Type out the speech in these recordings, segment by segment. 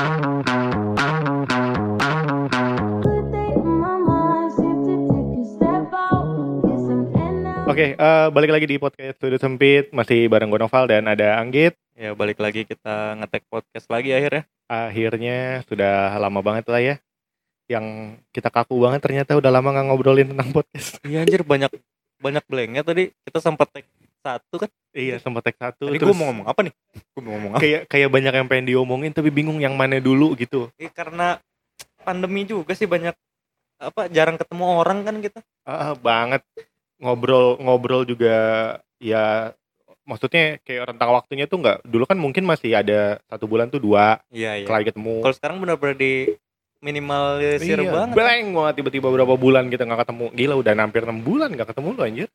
Oke, eh, balik lagi di podcast Sudut Sempit masih bareng gue Noval dan ada Anggit. Ya balik lagi kita ngetek podcast lagi akhirnya. Akhirnya sudah lama banget lah ya. Yang kita kaku banget ternyata udah lama nggak ngobrolin tentang podcast. Iya anjir banyak banyak blanknya tadi kita sempat tag satu kan. Iya, sempat tag satu. Tadi gue mau ngomong apa nih? Gue mau ngomong apa? kayak kayak banyak yang pengen diomongin tapi bingung yang mana dulu gitu. Eh, karena pandemi juga sih banyak apa jarang ketemu orang kan kita. Ah, banget ngobrol ngobrol juga ya maksudnya kayak rentang waktunya tuh nggak dulu kan mungkin masih ada satu bulan tuh dua Iya iya. kali ketemu Kalau sekarang benar-benar di minimalisir Iya, banget. blank banget tiba-tiba berapa bulan kita nggak ketemu gila udah hampir enam bulan nggak ketemu lu anjir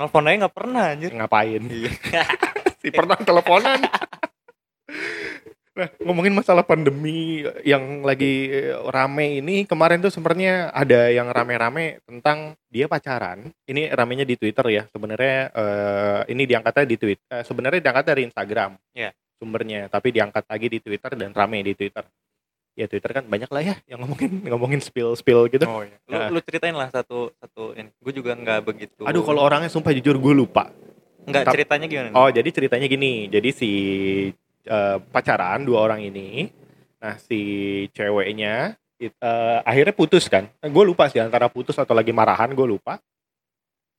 Nelfon aja nggak pernah anjir. ngapain Iya. si pernah teleponan nah ngomongin masalah pandemi yang lagi eh, rame ini kemarin tuh sebenarnya ada yang rame-rame tentang dia pacaran ini ramenya di Twitter ya sebenarnya eh, ini diangkatnya di Twitter eh, sebenarnya diangkat dari Instagram Iya. sumbernya tapi diangkat lagi di Twitter dan rame di Twitter ya Twitter kan banyak lah ya yang ngomongin ngomongin spill spill gitu Oh iya. Lu, Nah. lu ceritain lah satu satu ini. Gue juga nggak begitu. aduh kalau orangnya sumpah jujur gue lupa nggak ceritanya gimana? Oh, jadi ceritanya gini. Jadi si eh, pacaran dua orang ini. Nah, si ceweknya it- eh, akhirnya putus kan. gue lupa sih antara putus atau lagi marahan, gue lupa.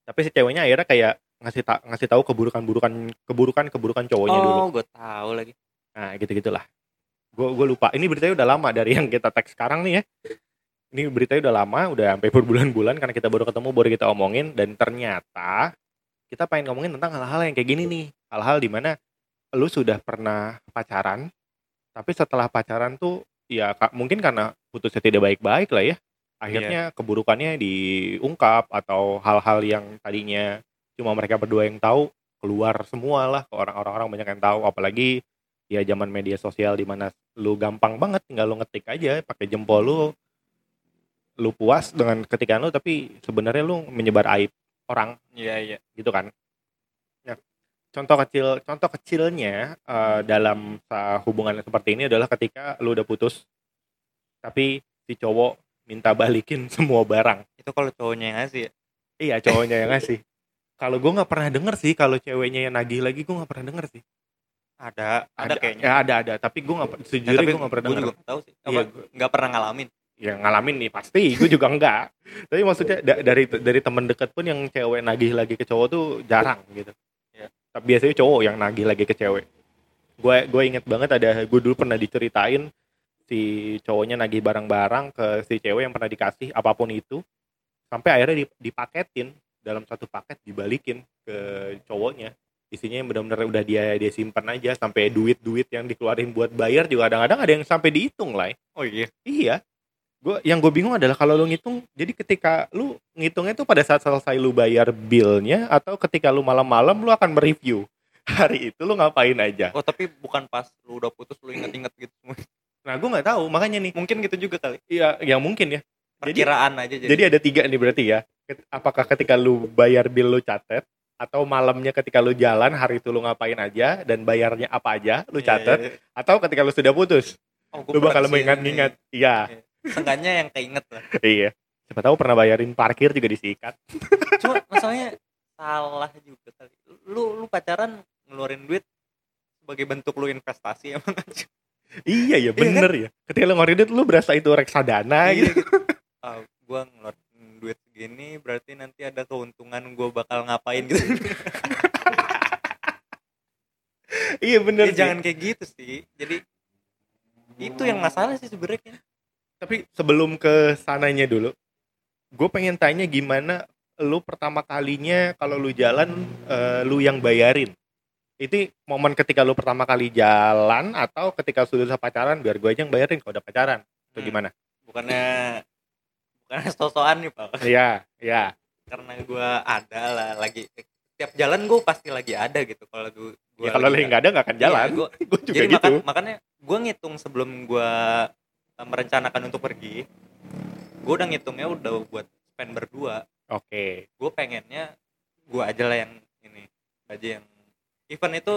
Tapi si ceweknya akhirnya kayak ngasih ta ngasih tahu keburukan-burukan keburukan-keburukan cowoknya dulu. oh, gue tahu lagi. Nah, gitu-gitulah. Gue gue lupa. Ini beritanya udah lama dari yang kita teks sekarang nih ya. Ini beritanya udah lama, udah sampai berbulan-bulan karena kita baru ketemu, baru kita omongin dan ternyata kita pengen ngomongin tentang hal-hal yang kayak gini nih. Hal-hal di mana lu sudah pernah pacaran, tapi setelah pacaran tuh ya mungkin karena putusnya tidak baik-baik lah ya. Akhirnya keburukannya diungkap atau hal-hal yang tadinya cuma mereka berdua yang tahu keluar semua lah ke orang-orang banyak yang tahu apalagi ya zaman media sosial di mana lu gampang banget tinggal lu ngetik aja pakai jempol lu lu puas dengan ketikan lu tapi sebenarnya lu menyebar aib orang. Iya iya. gitu kan? Ya, contoh kecil contoh kecilnya eh, dalam sa- hubungan seperti ini adalah ketika lu udah putus tapi si cowok minta balikin semua barang. Itu kalau cowoknya yang ngasih ya. iya cowoknya yang ngasih. Kalau gue nggak pernah denger sih kalau ceweknya yang nagih lagi gue nggak pernah denger sih Ada, ada, kayaknya. ya ada ada tapi gue nggak Ya, sejujurnya tapi gue nggak pernah denger juga tahu sih. Apa, Iya, nggak pernah ngalamin. ya ngalamin nih pasti gue juga enggak tapi maksudnya da- dari dari teman dekat pun yang cewek nagih lagi ke cowok tuh jarang gitu Ya. tapi biasanya cowok yang nagih lagi ke cewek gue gue inget banget ada gue dulu pernah diceritain si cowoknya nagih barang-barang ke si cewek yang pernah dikasih apa pun itu sampai akhirnya dip- dipaketin dalam satu paket dibalikin ke cowoknya isinya yang benar-benar udah dia dia simpan aja sampai duit-duit yang dikeluarin buat bayar juga kadang-kadang ada yang sampai dihitung lah Oh iya. Iya. Gua yang gue bingung adalah kalau lu ngitung, jadi ketika lu ngitungnya tuh pada saat selesai lu bayar billnya atau ketika lu malam-malam lu akan mereview hari itu lu ngapain aja. Oh tapi bukan pas lu udah putus lu inget-inget gitu. Nah gue nggak tahu makanya nih. Mungkin gitu juga kali. Iya, yang mungkin ya. Jadi, Perkiraan aja jadi. jadi ada tiga nih berarti ya. Apakah ketika lu bayar bill lu catet atau malamnya ketika lu jalan hari itu lu ngapain aja dan bayarnya apa aja lu Iya, catet iya, iya. atau ketika lu sudah putus Oh, lu bakal mengingat-ingat. Iya, Seenggaknya yang keinget lah. iya. Siapa tahu pernah bayarin parkir juga disikat. Cuma masalahnya salah juga kali. Lu lu pacaran ngeluarin duit sebagai bentuk lu investasi emang aja. Iya ya Iya bener ya. Ketika lu ngeluarin duit lu berasa itu reksadana Iya, gitu. gitu. Ah, gua ngeluarin segini berarti nanti ada keuntungan gua bakal ngapain gitu. iya bener Ya, sih. jangan kayak gitu sih. Jadi itu yang masalah sih sebenarnya. Tapi sebelum ke sananya dulu, gue pengen tanya gimana lu pertama kalinya kalau lu jalan eh, lu yang bayarin. Itu momen ketika lu pertama kali jalan atau ketika sudah pacaran biar gue aja yang bayarin kalau udah pacaran. Itu Hmm. gimana? Bukannya bukannya sosokan nih, Pak. Iya, iya. Karena gua ada lah lagi tiap jalan gue pasti lagi ada gitu kalau gua, gua Ya kalau lagi nggak ada nggak akan jalan. Iya, gua- gue juga jadi gitu. makan, makanya gue ngitung sebelum gue merencanakan untuk pergi gue udah ngitungnya udah buat spend berdua Oke. gue pengennya gue aja lah yang ini aja yang event itu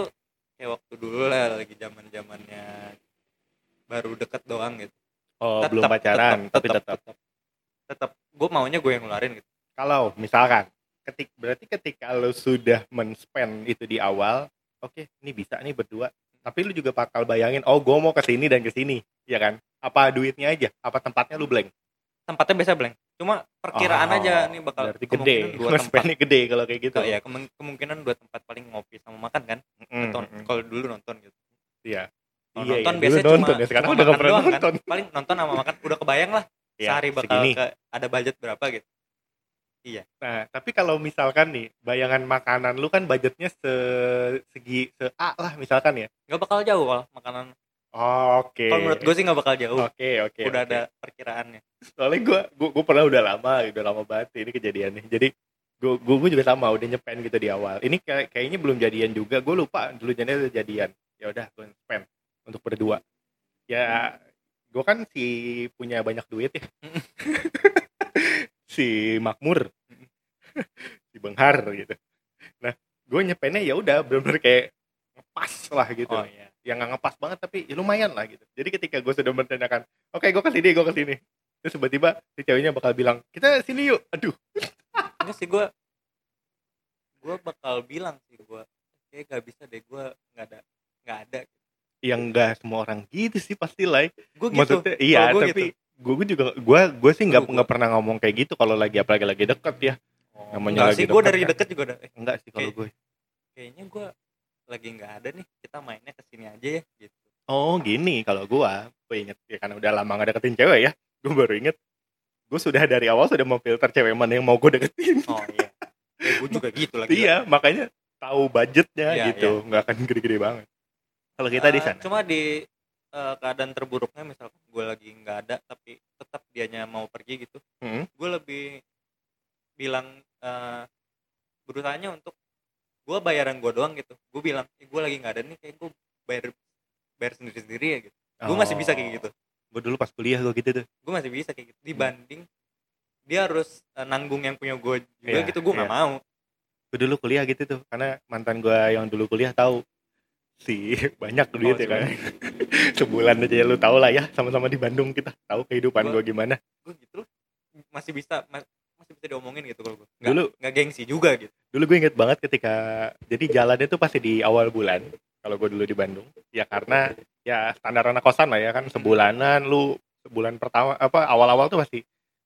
kayak waktu dulu lah lagi zaman zamannya baru deket doang gitu Oh, Tetep, belum pacaran, tetep, tapi tetep, tetap. Tetep gue maunya gue yang ngeluarin gitu Kalau misalkan ketik berarti ketika lo sudah men-spend itu di awal, oke, ini bisa nih berdua. Tapi lu juga bakal bayangin, oh gue mau ke sini dan ke sini, ya kan? Apa duitnya aja? Apa tempatnya lu blank? tempatnya biasa blank cuma perkiraan Oh, aja nih bakal berarti gede. dua tempat gede kalau kayak gitu. ya kemungkinan dua tempat paling ngopi sama makan kan Mm, nonton mm, kalau dulu nonton gitu Iya. Kalau Iya, nonton iya, biasanya dulu cuma, nonton ya, sekarang cuma udah makan doang nonton. kan paling nonton sama makan udah kebayang lah Ya, sehari bakal segini. ke, ada budget berapa gitu Nah, tapi kalau misalkan nih, bayangan makanan lu kan budgetnya se segi se A lah misalkan ya. nggak bakal jauh kalau makanan Oh, Oke. kalau menurut gue sih nggak bakal jauh Oke, oke. udah oke. ada perkiraannya Soalnya gue gue gue pernah udah lama, udah lama banget sih ini kejadiannya. Jadi gue gue juga sama udah nyepen gitu di awal. Ini kayak kayaknya belum jadian juga. Gue lupa dulu jadinya udah jadian. Ya udah gue spend untuk berdua. Ya gue kan si punya banyak duit ya. si makmur. si benghar gitu. Nah, gue nyepennya ya udah bener-bener kayak ngepas lah gitu. oh iya yang nggak ngepas banget tapi ya lumayan lah gitu. Jadi ketika gue sudah merencanakan, oke gue ke sini, gue ke sini. Terus tiba-tiba si ceweknya bakal bilang, kita sini yuk. Aduh, enggak sih gue gue bakal bilang sih gue kayak gak bisa deh gue nggak ada nggak ada yang enggak semua orang gitu sih pasti lah. gue gitu Maksudnya iya, gua tapi gue juga gue gue sih nggak nggak pernah ngomong kayak gitu kalau lagi apalagi lagi deket ya. Oh, namanya lagi sih gue dari kan. deket juga udah eh, Enggak sih kalau gue. kayaknya gue lagi nggak ada nih kita mainnya ke sini aja ya gitu Oh gini kalau gue, gue inget ya karena udah lama gak deketin cewek ya. Gue baru inget, gue sudah dari awal sudah memfilter cewek mana yang mau gue deketin. oh iya eh, gue juga gitu lagi iya, makanya tahu budgetnya Iya, gitu, nggak akan gede-gede banget. Kalau kita di Eh, sana. cuma di eh, keadaan terburuknya misalkan gue lagi nggak ada tapi tetap dianya mau pergi gitu Hmm. gue lebih bilang eh berusahanya untuk gue bayaran gue doang gitu gue bilang eh, gue lagi nggak ada nih kayak gue bayar bayar sendiri sendiri ya gitu gue masih bisa kayak gitu Gue dulu pas kuliah gue gitu tuh. gue masih bisa kayak gitu dibanding dia harus eh, nanggung yang punya gue juga Iya, gitu gue nggak iya. mau Gue dulu kuliah gitu tuh, karena mantan gue yang dulu kuliah tahu si banyak duit Oh, ya kan. Sebulan aja ya lu tahu lah ya, sama-sama di Bandung kita tahu kehidupan Gua- gue gimana. gue gitu masih bisa ma- masih bisa diomongin gitu kalau gue Dulu nggak gengsi juga gitu dulu gue inget banget ketika jadi jalannya tuh pasti di awal bulan kalau gue dulu di Bandung ya karena ya standar anak kosan lah ya kan sebulanan lu sebulan pertama apa awal-awal tuh pasti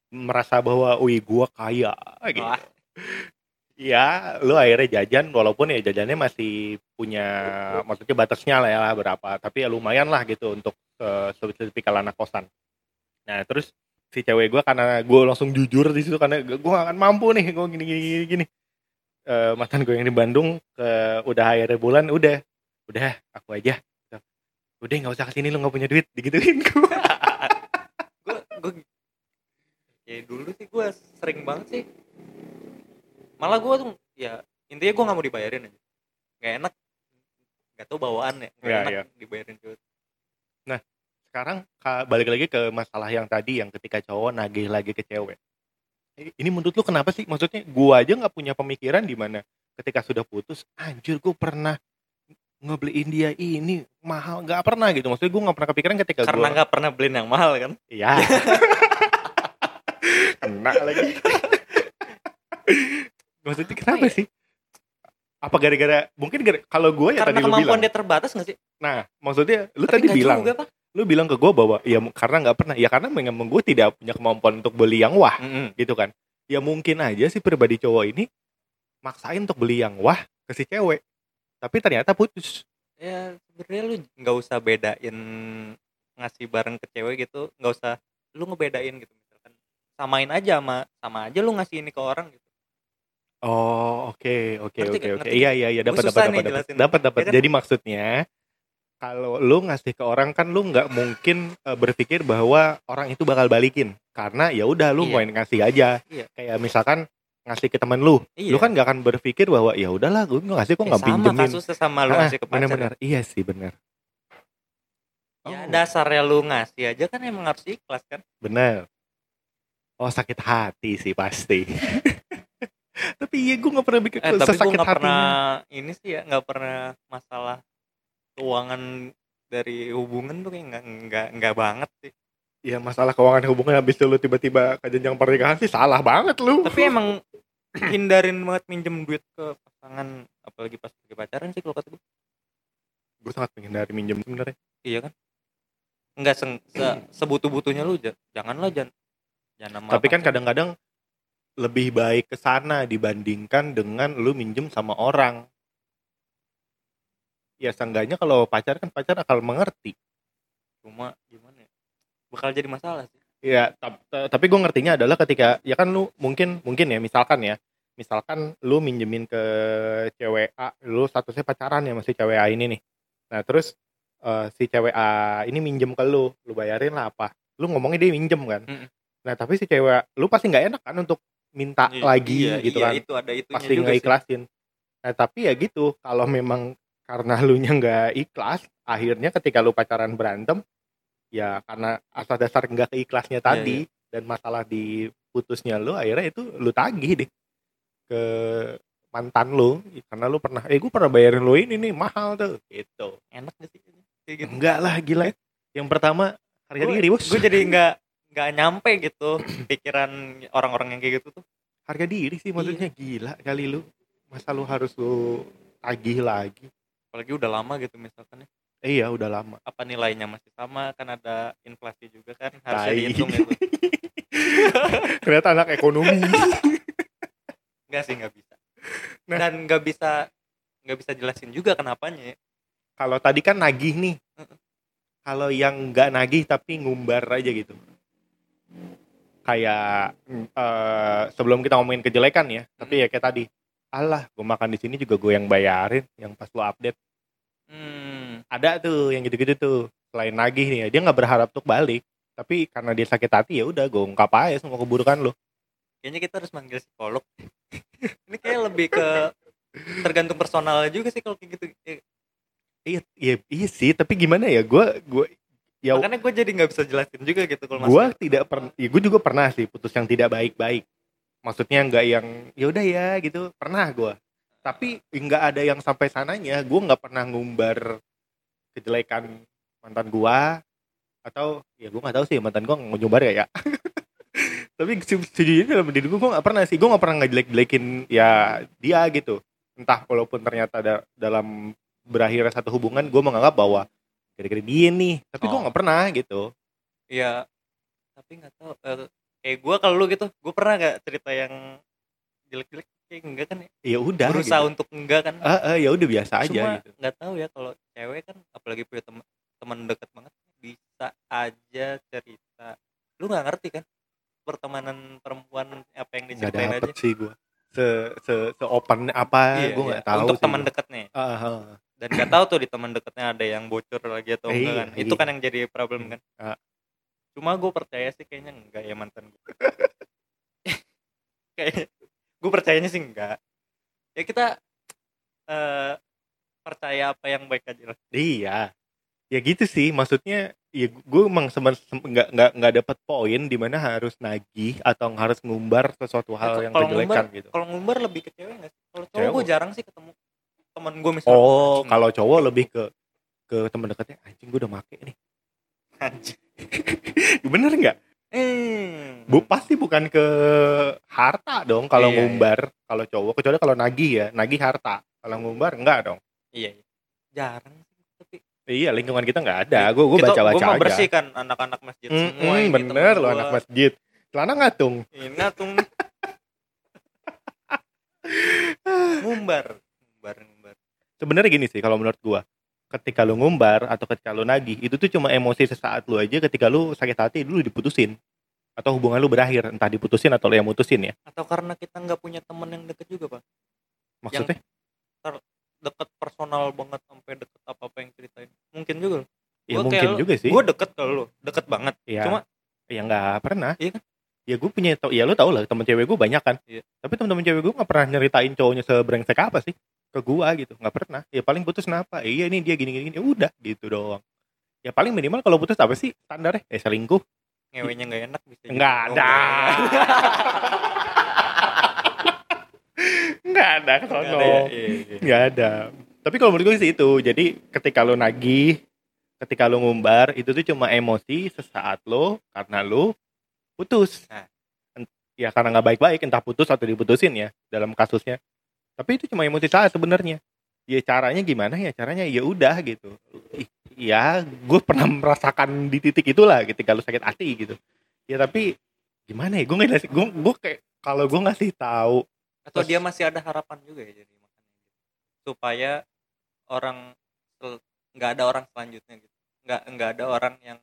merasa bahwa wih gue kaya gitu. Ya lu akhirnya jajan walaupun ya jajannya masih punya maksudnya batasnya lah ya berapa. Tapi ya lumayan lah gitu untuk uh, tipikal anak kosan. Nah terus si cewek gue karena gue langsung jujur di situ karena gue gak akan mampu nih gue gini gini gini, gini. Eh, mantan gue yang di Bandung ke udah akhirnya bulan udah. Udah aku aja. Udah nggak usah ke sini lu nggak punya duit digituin gue gue ya dulu sih gue sering banget sih malah gue tuh ya intinya gue nggak mau dibayarin aja. Nggak enak. Nggak tahu bawaan ya. Nggak Iya, enak iya. dibayarin cewek sekarang ka- balik lagi ke masalah yang tadi yang ketika cowok nagih lagi ke cewek. Ini menurut lu kenapa sih? Maksudnya gua aja nggak punya pemikiran di mana ketika sudah putus anjir gua pernah ngebeliin dia ini mahal. Nggak pernah gitu. Maksudnya gua nggak pernah kepikiran ketika karena gua nggak pernah beliin yang mahal kan? Iya. Kena lagi maksudnya kenapa Apa ya? sih? Apa gara-gara mungkin gara, kalau gue ya karena tadi lu kemampuan bilang. dia terbatas nggak sih? Nah maksudnya lu Tapi tadi bilang juga, Pak. lu bilang ke gue bahwa ya karena nggak pernah ya karena memang gue tidak punya kemampuan untuk beli yang wah Mm-mm. gitu kan. Ya mungkin aja si pribadi cowok ini maksain untuk beli yang wah ke si cewek tapi ternyata putus. Ya sebenarnya lu nggak usah bedain ngasih barang ke cewek gitu nggak usah lu ngebedain gitu. Misalkan samain aja sama sama aja lu ngasih ini ke orang gitu oh oke oke Ngerti oke nggak? oke. Ngerti iya iya iya. Gua dapat susah dapat nih dapat dapat dapat dapat Ya kan? jadi maksudnya kalau lu ngasih ke orang kan lu nggak mungkin eh, berpikir bahwa orang itu bakal balikin. Karena ya udah lu Iya. main ngasih aja. Iya. kayak misalkan ngasih ke teman lu. Iya. lu kan gak akan berpikir bahwa ya udahlah gue ngasih kok Eh, nggak sama pinjemin. kasusnya sama lu ngasih ke pacar. benar-benar iya sih benar ya Oh. dasarnya lu ngasih aja kan emang harus ikhlas kan? Benar oh sakit hati sih pasti iya gue nggak pernah bikin eh, tapi gue hatinya. pernah ini sih ya nggak pernah masalah keuangan dari hubungan tuh kayak nggak nggak nggak banget sih. Ya masalah keuangan hubungan habis itu lu tiba-tiba ke jenjang pernikahan sih salah banget lu. Tapi emang hindarin banget minjem duit ke pasangan apalagi pas lagi pacaran sih kalau kata gue gue sangat menghindari minjem sebenarnya. Iya kan? Nggak se, se sebutuh butuhnya lu ja- janganlah jangan jangan nama tapi kan kadang-kadang lebih baik ke sana dibandingkan dengan lu minjem sama orang ya seenggaknya kalau pacar kan pacar akan mengerti cuma gimana ya bakal jadi masalah sih Ya, tap- ta- tapi gue ngertinya adalah ketika ya kan lu mungkin mungkin ya misalkan ya, misalkan lu minjemin ke cewek A, lu statusnya pacaran ya masih cewek A ini nih. Nah terus eh, si cewek A ini minjem ke lu, lu bayarin lah apa? Lu ngomongnya dia minjem kan? Mm-mm. Nah tapi si cewek, lu pasti nggak enak kan untuk minta Iya, lagi iya, gitu iya, kan? itu ada itunya Pasti nggak ikhlasin. Nah tapi ya gitu, kalau memang karena lu nya nggak ikhlas, akhirnya ketika lu pacaran berantem, ya karena asal dasar nggak keikhlasnya Iya, tadi dan masalah di putusnya lu, akhirnya itu lu tagih deh ke mantan lu. Karena lu pernah eh gue pernah bayarin lu ini nih mahal tuh. Gitu. Enak gak sih? Kayak gitu. Enggak lah gila. Yang pertama harga diri bos. gue jadi nggak nggak nyampe gitu pikiran orang-orang yang kayak gitu tuh. Harga diri sih maksudnya gila kali lu. Masa lu harus lu tagih lagi? Apalagi udah lama gitu misalkan ya. Eh, iya udah lama. Apa nilainya masih sama? Kan ada inflasi juga kan harusnya Tai. dihitung gitu ternyata anak ekonomi. Nggak sih nggak bisa. Nah. dan nggak bisa nggak bisa jelasin juga kenapanya ya. kalau tadi kan nagih nih. Kalau yang nggak nagih tapi ngumbar aja gitu kayak eh, sebelum kita ngomongin kejelekan ya tapi ya kayak tadi. Alah gue makan di sini juga gue yang bayarin yang pas lo update. Hmm, ada tuh yang gitu-gitu tuh. Selain nagih nih ya dia nggak berharap untuk balik. Tapi karena dia sakit hati ya udah gue ungkap aja semua keburukan lo kayaknya kita harus manggil psikolog. Ini kayak lebih ke tergantung personalnya juga sih kalau kayak gitu. Iya iya iya sih. Tapi gimana ya gue gue ya makanya gue jadi nggak bisa jelasin juga gitu kalau gue tidak pernah ya gue juga pernah sih putus yang tidak baik-baik. Maksudnya nggak yang ya udah ya gitu. Pernah gue tapi nggak ada yang sampai sananya gue nggak pernah ngumbar kejelekan mantan gue atau ya gue nggak tahu sih mantan gue nggak nyumbar ya ya. Tapi se- sejujurnya dalam diri gue gue nggak pernah sih. Gue nggak pernah ngejelek-jelekin ya dia gitu. Entah walaupun ternyata ada dalam berakhirnya satu hubungan gue menganggap bahwa gara-gara dia nih tapi gue Oh. nggak pernah gitu ya tapi nggak tahu eh, kayak gue kalau lu gitu gue pernah nggak cerita yang jelek-jelek kayak enggak kan ya ya udah berusaha gitu. untuk enggak kan Ah, ah, ya udah biasa aja cuma gitu. nggak tahu ya kalau cewek kan apalagi punya teman teman dekat banget bisa aja cerita lu nggak ngerti kan pertemanan perempuan apa yang diceritain aja sih gua. Se se se open apa Iya, iya. nggak tahu untuk teman gua. dekatnya Ah, ah, ah. Dan nggak tahu tuh di teman dekatnya ada yang bocor lagi atau enggak Iya, kan. Itu iya. kan yang jadi problem kan. Ah. cuma gue percaya sih kayaknya enggak ya mantan gue kayak gue percayanya sih enggak. Ya kita eh percaya apa yang baik aja lah. Iya. Ya gitu sih, maksudnya ya gue emang nggak nggak nggak dapat poin di mana harus nagih atau harus ngumbar sesuatu hal Ya, yang kejelekan ngumbar- gitu. kalau ngumbar lebih ke cewek nggak sih? Kalau cowok gue jarang sih ketemu teman gue misalnya Oh, kalau cowok lebih ke ke teman dekatnya anjing gue udah make nih. anjing. Bener nggak? Hmm. Bu pasti bukan ke harta dong kalau Iya, iya. ngumbar kalau cowok kecuali kalau nagih ya, nagih harta. Kalau ngumbar enggak dong. iya, iya. jarang tapi Iya, lingkungan kita nggak ada. Gue gue gua mah aja. bersih kan anak-anak masjid Mm, semua mm, ini bener temen lo anak masjid. Celana ngatung. Ini tuh ngumbar, ngumbar, ngumbar. Sebenarnya gini sih kalau menurut gua. Ketika lu ngumbar atau ketika lu nagih, itu tuh cuma emosi sesaat lu aja ketika lu sakit hati dulu diputusin. Atau hubungan lu berakhir, entah diputusin atau lu yang mutusin ya. Atau karena kita nggak punya temen yang deket juga pak, Maksudnya? deket personal banget sampai deket apa apa yang ceritain. Mungkin juga. loh. ya gua mungkin kayak lu- juga sih. Gue deket kalau lu, deket banget. ya, Cuma ya nggak pernah. Iya kan? Ya gue punya tau, ya lu tau lah temen cewek gue banyak kan. Iya. Tapi temen-temen cewek gue nggak pernah nyeritain cowoknya sebrengsek apa sih ke gua gitu, nggak pernah. Ya paling putus kenapa? Eh, iya ini dia gini-gini, ya udah gitu doang. Ya paling minimal kalau putus apa sih standarnya? Eh selingkuh. ngewenya nggak enak bisa. Nggak ada. Nggak ada Nggak kesono. ada ya? Iya, iya. nggak ada tapi kalau menurut gue sih itu jadi ketika lo nagih ketika lu ngumbar itu tuh cuma emosi sesaat lo karena lu putus Nah. Ya karena nggak baik-baik entah putus atau diputusin ya dalam kasusnya tapi itu cuma emosi saat sebenarnya. Ya caranya gimana ya? Caranya ya udah gitu. Ya gue pernah merasakan di titik itulah ketika lu sakit hati gitu. Ya tapi gimana ya? Gue nggak gue gue kayak kalau gue ngasih tahu atau Terus- dia masih ada harapan juga ya jadi makanya gitu. supaya orang nggak ada orang selanjutnya gitu. Nggak nggak ada orang yang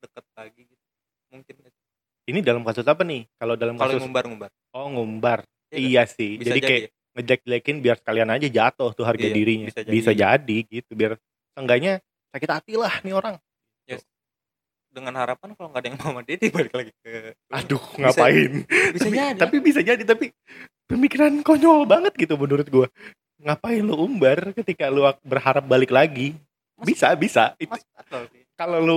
deket lagi gitu. Mungkin gitu. ini dalam kasus apa nih? Kalau dalam kalau kasus ngumbar-ngumbar. Oh ngumbar. Iya iya sih. Bisa jadi jadi kayak ya. Ngejelek-jelekin biar sekalian aja jatuh tuh harga Iya, dirinya. bisa bisa jadi. jadi. gitu biar enggaknya sakit hati lah nih orang. Dengan harapan kalau nggak ada yang mau sama dia balik lagi ke aduh Bisa- ngapain? bisa tapi, jadi. tapi bisa jadi tapi pemikiran konyol banget gitu menurut gua. Ngapain lu umbar ketika lu berharap balik lagi? Mas- bisa bisa. Itu- kalau lu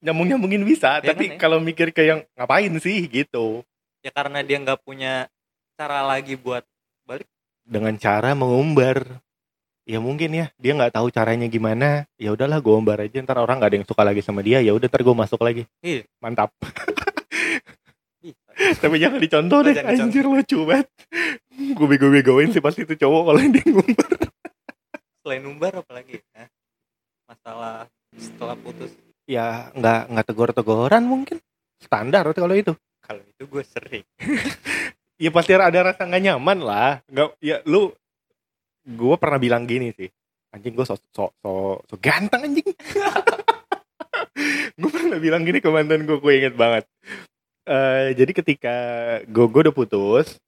nyambung nyambungin bisa Ya tapi kan ya? kalau mikir ke yang ngapain sih gitu? Ya karena dia nggak punya cara lagi buat dengan cara mengumbar. Ya mungkin ya dia nggak tahu caranya gimana. Ya udahlah gue umbar aja ntar orang nggak ada yang suka lagi sama dia. Ya udah ntar gue masuk lagi. Iya. mantap. Tapi jangan dicontoh Oh, deh. jangan dicontoh. anjir lucu banget. Gue bego-begoin sih pasti itu cowok kalau dia ngumbar. Selain umbar apalagi ya? masalah setelah putus. Ya nggak nggak tegor-tegoran mungkin. Standar kalau itu. Kalau itu gue sering ya pasti ada rasa nggak nyaman lah. Nggak ya lu gue pernah bilang gini sih. Anjing gue so so so, so ganteng anjing. Gue pernah bilang gini ke mantan gue gue inget banget. Eh jadi ketika gue gue udah putus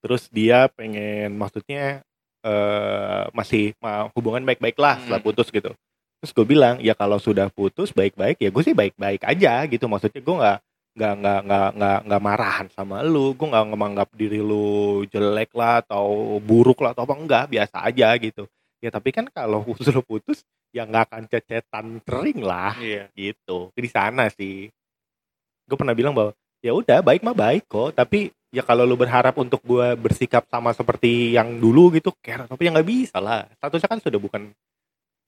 terus dia pengen maksudnya eh masih ma- hubungan baik-baik lah setelah Hmm. putus gitu. Terus gue bilang ya kalau sudah putus baik-baik ya gue sih baik-baik aja gitu. Maksudnya gue nggak nggak nggak nggak nggak nggak marahan sama lu. Gue nggak menganggap diri lu jelek lah atau buruk lah atau apa. Enggak biasa aja gitu. Ya tapi kan kalau sudah putus ya nggak akan cecetan sering lah. Iya. Gitu. Di sana sih. Gue pernah bilang bahwa ya udah baik mah baik kok. Tapi ya kalau lu berharap untuk gue bersikap sama seperti yang dulu gitu care tapi yang nggak bisa lah. Statusnya kan sudah bukan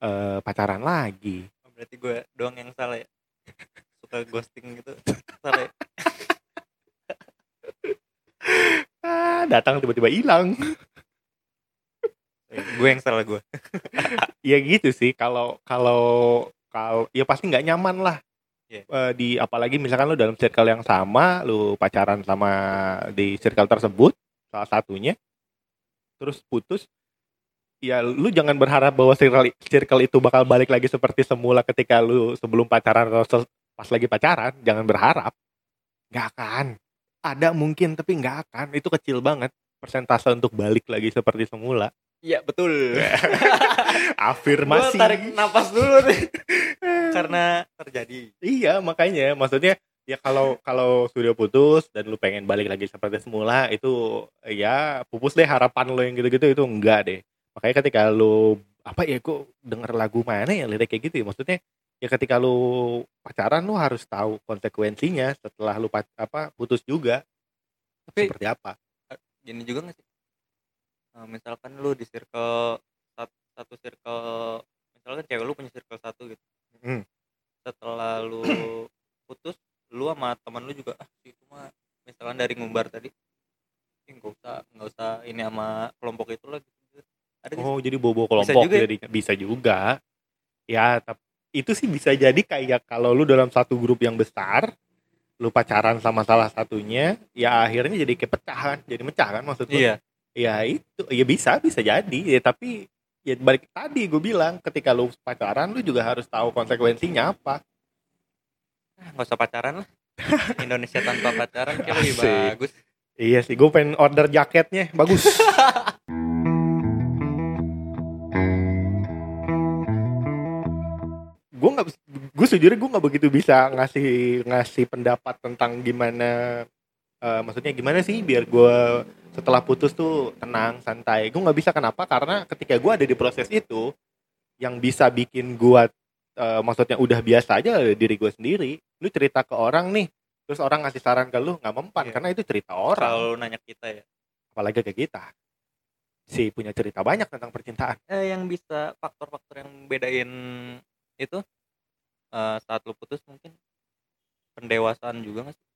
eh, pacaran lagi. Oh, berarti gue doang yang salah ya? Suka ghosting gitu? Ah datang tiba-tiba hilang. Eh, gue yang salah gue. Ya gitu sih kalau kalau kalau ya pasti nggak nyaman lah. Iya. Eh, di apalagi misalkan lu dalam circle yang sama lu pacaran sama di circle tersebut salah satunya terus putus ya lu jangan berharap bahwa circle circle itu bakal balik lagi seperti semula ketika lu sebelum pacaran atau pas lagi pacaran jangan berharap. Nggak akan. Ada mungkin tapi nggak akan. Itu kecil banget. Persentase untuk balik lagi seperti semula. Iya betul. Afirmasi. Gue tarik napas dulu nih. Karena terjadi. Iya makanya. Maksudnya ya kalau kalau sudah putus dan lu pengen balik lagi seperti semula itu ya pupus deh harapan lo yang gitu-gitu itu enggak deh. Makanya ketika lu apa ya kok denger lagu mana ya lirik kayak gitu ya? Maksudnya ya ketika lu pacaran lu harus tahu konsekuensinya setelah lu pac- apa putus juga Tapi- seperti apa gini juga gak sih Eh, misalkan lu di circle sat- satu circle misalkan cewek lu punya circle satu gitu Hmm. setelah lu putus lu sama teman lu juga ah itu mah misalkan dari ngumbar tadi "Ih, nggak usah nggak usah ini sama kelompok itu gitu ada nggak sih? Oh, jadi bobo kelompok juga ya? jadinya bisa juga. Ya, tapi itu sih bisa jadi kayak kalau lu dalam satu grup yang besar, lu pacaran sama salah satunya, ya akhirnya jadi kepecahan, jadi mecah kan maksud lu? iya Ya itu, ya bisa, bisa jadi. Ya tapi ya balik tadi gue bilang, ketika lu pacaran lu juga harus tahu konsekuensinya apa. Ah, nggak usah pacaran lah Indonesia tanpa pacaran kayak lebih bagus Iya sih, gue pengen order jaketnya, bagus. gue nggak, gue sejujurnya gue nggak begitu bisa ngasih ngasih pendapat tentang gimana, eh, maksudnya gimana sih biar gue setelah putus tuh tenang, santai. Gue nggak bisa kenapa? Karena ketika gue ada di proses itu, yang bisa bikin gue, eh, maksudnya udah biasa aja diri gue sendiri. Lu cerita ke orang nih, terus orang ngasih saran ke lu nggak mempan Iya. karena itu cerita orang kalau nanya kita ya apalagi ke kita si punya cerita banyak tentang percintaan eh, yang bisa faktor-faktor yang bedain itu eh, saat lu putus mungkin pendewasaan juga nggak sih?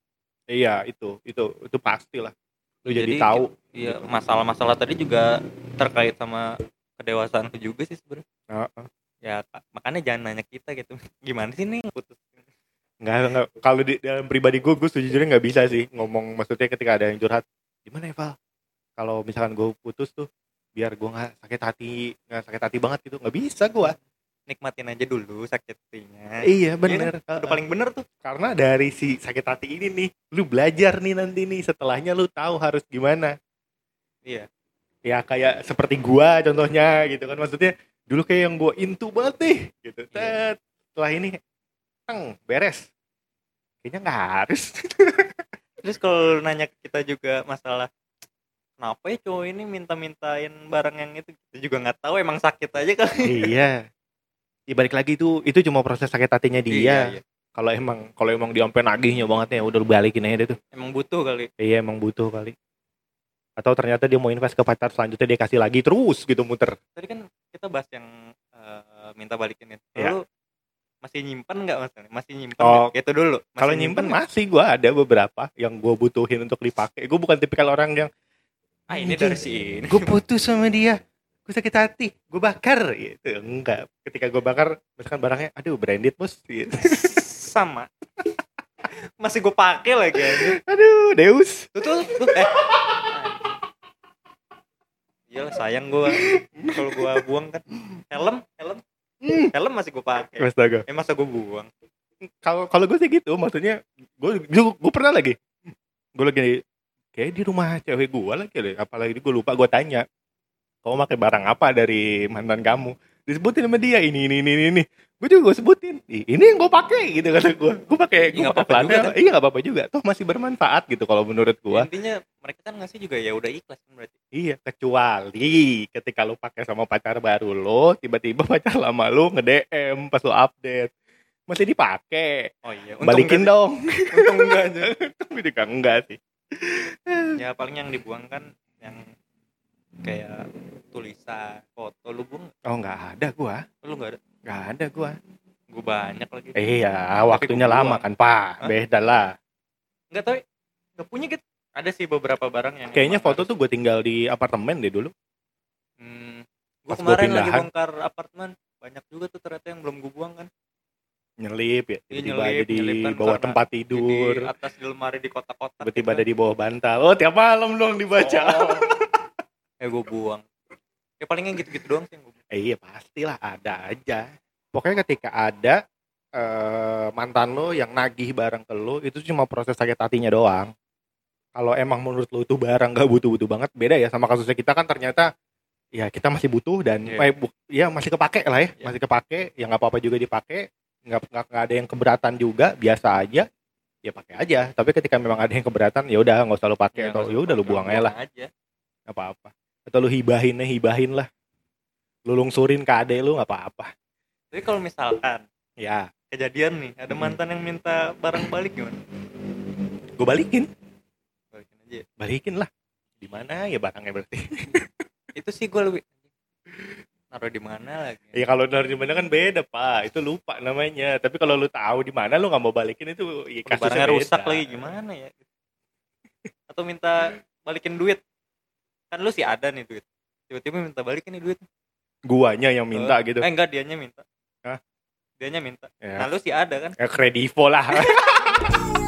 Iya itu itu itu pasti lah lu jadi, Jadi, tahu. iya masalah-masalah tadi juga terkait sama kedewasaan lu juga sih sebenarnya. Heeh. ya Kak, makanya jangan nanya kita gitu. Gimana sih nih putus? Nggak nggak kalau di dalam pribadi gue gue sejujurnya nggak bisa sih ngomong maksudnya ketika ada yang curhat gimana ya Val? Kalau misalkan gue putus tuh biar gue nggak sakit hati nggak sakit hati banget gitu. Nggak bisa gue nikmatin aja dulu sakitnya iya bener. bener udah paling bener tuh. Karena dari si sakit hati ini nih lu belajar nih nanti nih setelahnya lu tahu harus gimana. Iya. Ya kayak seperti gua contohnya gitu kan. Maksudnya dulu kayak yang gua intu banget nih gitu. Iya. Setelah ini teng beres. Kayaknya nggak harus. Terus kalau nanya ke kita juga masalah kenapa ya cowok ini minta-mintain barang yang itu? Kita juga nggak tahu emang sakit aja kali. Iya ya balik lagi itu itu cuma proses sakit hatinya dia. Iya, iya. kalau emang kalau emang dia sampai nagihnya banget ya udah balikin aja deh tuh. Emang butuh kali. Iya emang butuh kali. Atau ternyata dia mau invest ke pacar selanjutnya dia kasih lagi terus gitu muter. Tadi kan kita bahas yang eh, minta balikin itu. Lu masih nyimpen nggak mas? Masih nyimpen Oh, nggak? itu dulu. Kalau nyimpen nggak? masih gua ada beberapa yang gua butuhin untuk dipakai. Gue bukan tipikal orang yang ah ini dari si ini gue putus sama dia gue sakit hati gue bakar gitu. Enggak ketika gue bakar misalkan barangnya aduh branded bos. Gitu. sama. Masih gue pakai lagi aduh Deus. Tuh tuh, eh. Iya sayang gue kalau gue buang kan. Helm helm. Hmm. helm masih gue pakai. Astaga. Eh masa gue buang? Kalau kalau gue sih gitu maksudnya gue gue pernah lagi. Gue lagi kayak di rumah cewek gue lagi apalagi gue lupa gue tanya kamu pakai barang apa dari mantan kamu? Disebutin sama dia ini ini ini ini, gue juga gue sebutin. "Ih, ini yang gue pakai gitu kata gue gue pakai gue nggak pakai apa-apa juga, flanel iya nggak apa-apa juga. Toh masih bermanfaat gitu kalau menurut gue intinya mereka kan ngasih juga ya udah ikhlas kan berarti. Iya, kecuali ketika lu pakai sama pacar baru lo, tiba-tiba pacar lama lu nge-DM pas lu update. Masih dipakai. oh iya. Balikin enggak dong. untung enggak aja Tapi juga enggak sih. ya paling yang dibuang kan yang kayak tulisan foto lu nggak? Oh, enggak ada gua. lu nggak ada Enggak ada gua. gue banyak lagi Iya, waktunya gua lama kan, Pak. Hah? Beda lah. nggak tahu nggak punya gitu ada sih beberapa barang yang Kayaknya foto harus- tuh gue tinggal di apartemen deh dulu. hmm, gue Pas gua kemarin lagi bongkar apartemen banyak juga tuh ternyata yang belum gue buang kan Nyelip ya, Iya, tiba-tiba ada di kan bawah tempat tidur. di atas di lemari di kotak-kotak Tiba-tiba gitu ada di bawah bantal. Oh, tiap malam dong dibaca. Oh. Eh gue buang ya palingnya gitu-gitu doang sih yang gue Eh, iya pastilah ada aja. Pokoknya ketika ada eh, mantan lo yang nagih barang ke lo itu cuma proses sakit hatinya doang. Kalau emang menurut lo itu barang gak butuh-butuh banget beda ya sama kasusnya kita kan ternyata ya kita masih butuh dan Iya. eh, bu- ya masih kepake lah ya, Iya. masih kepake, ya nggak apa-apa juga dipakai, nggak nggak ada yang keberatan juga, biasa aja, ya pakai aja. Tapi ketika memang ada yang keberatan, ya udah nggak usah lo pakai Iya, atau ya udah lo buang aja lah, apa-apa. Atau lo hibahin ya hibahin lah, lu lungsurin ke adek lu nggak apa-apa. tapi kalau misalkan Ya, kejadian nih ada mantan yang minta barang balik gimana? Gue balikin. Balikin aja. Ya. balikin lah. Di mana? Ya barangnya berarti. Itu sih gue lebih naruh di mana lagi? Ya kalau dari di mana kan beda pak. Itu lupa namanya. Tapi kalau lu tahu di mana lu nggak mau balikin itu ya kasusnya barangnya rusak lagi gimana ya? Atau minta balikin duit kan lu sih ada nih duit tiba-tiba minta balikin nih duit. Guanya yang minta Eh, gitu. eh enggak dianya minta. Hah? dianya minta. Ya, nah lu sih ada kan? Ya kredivo lah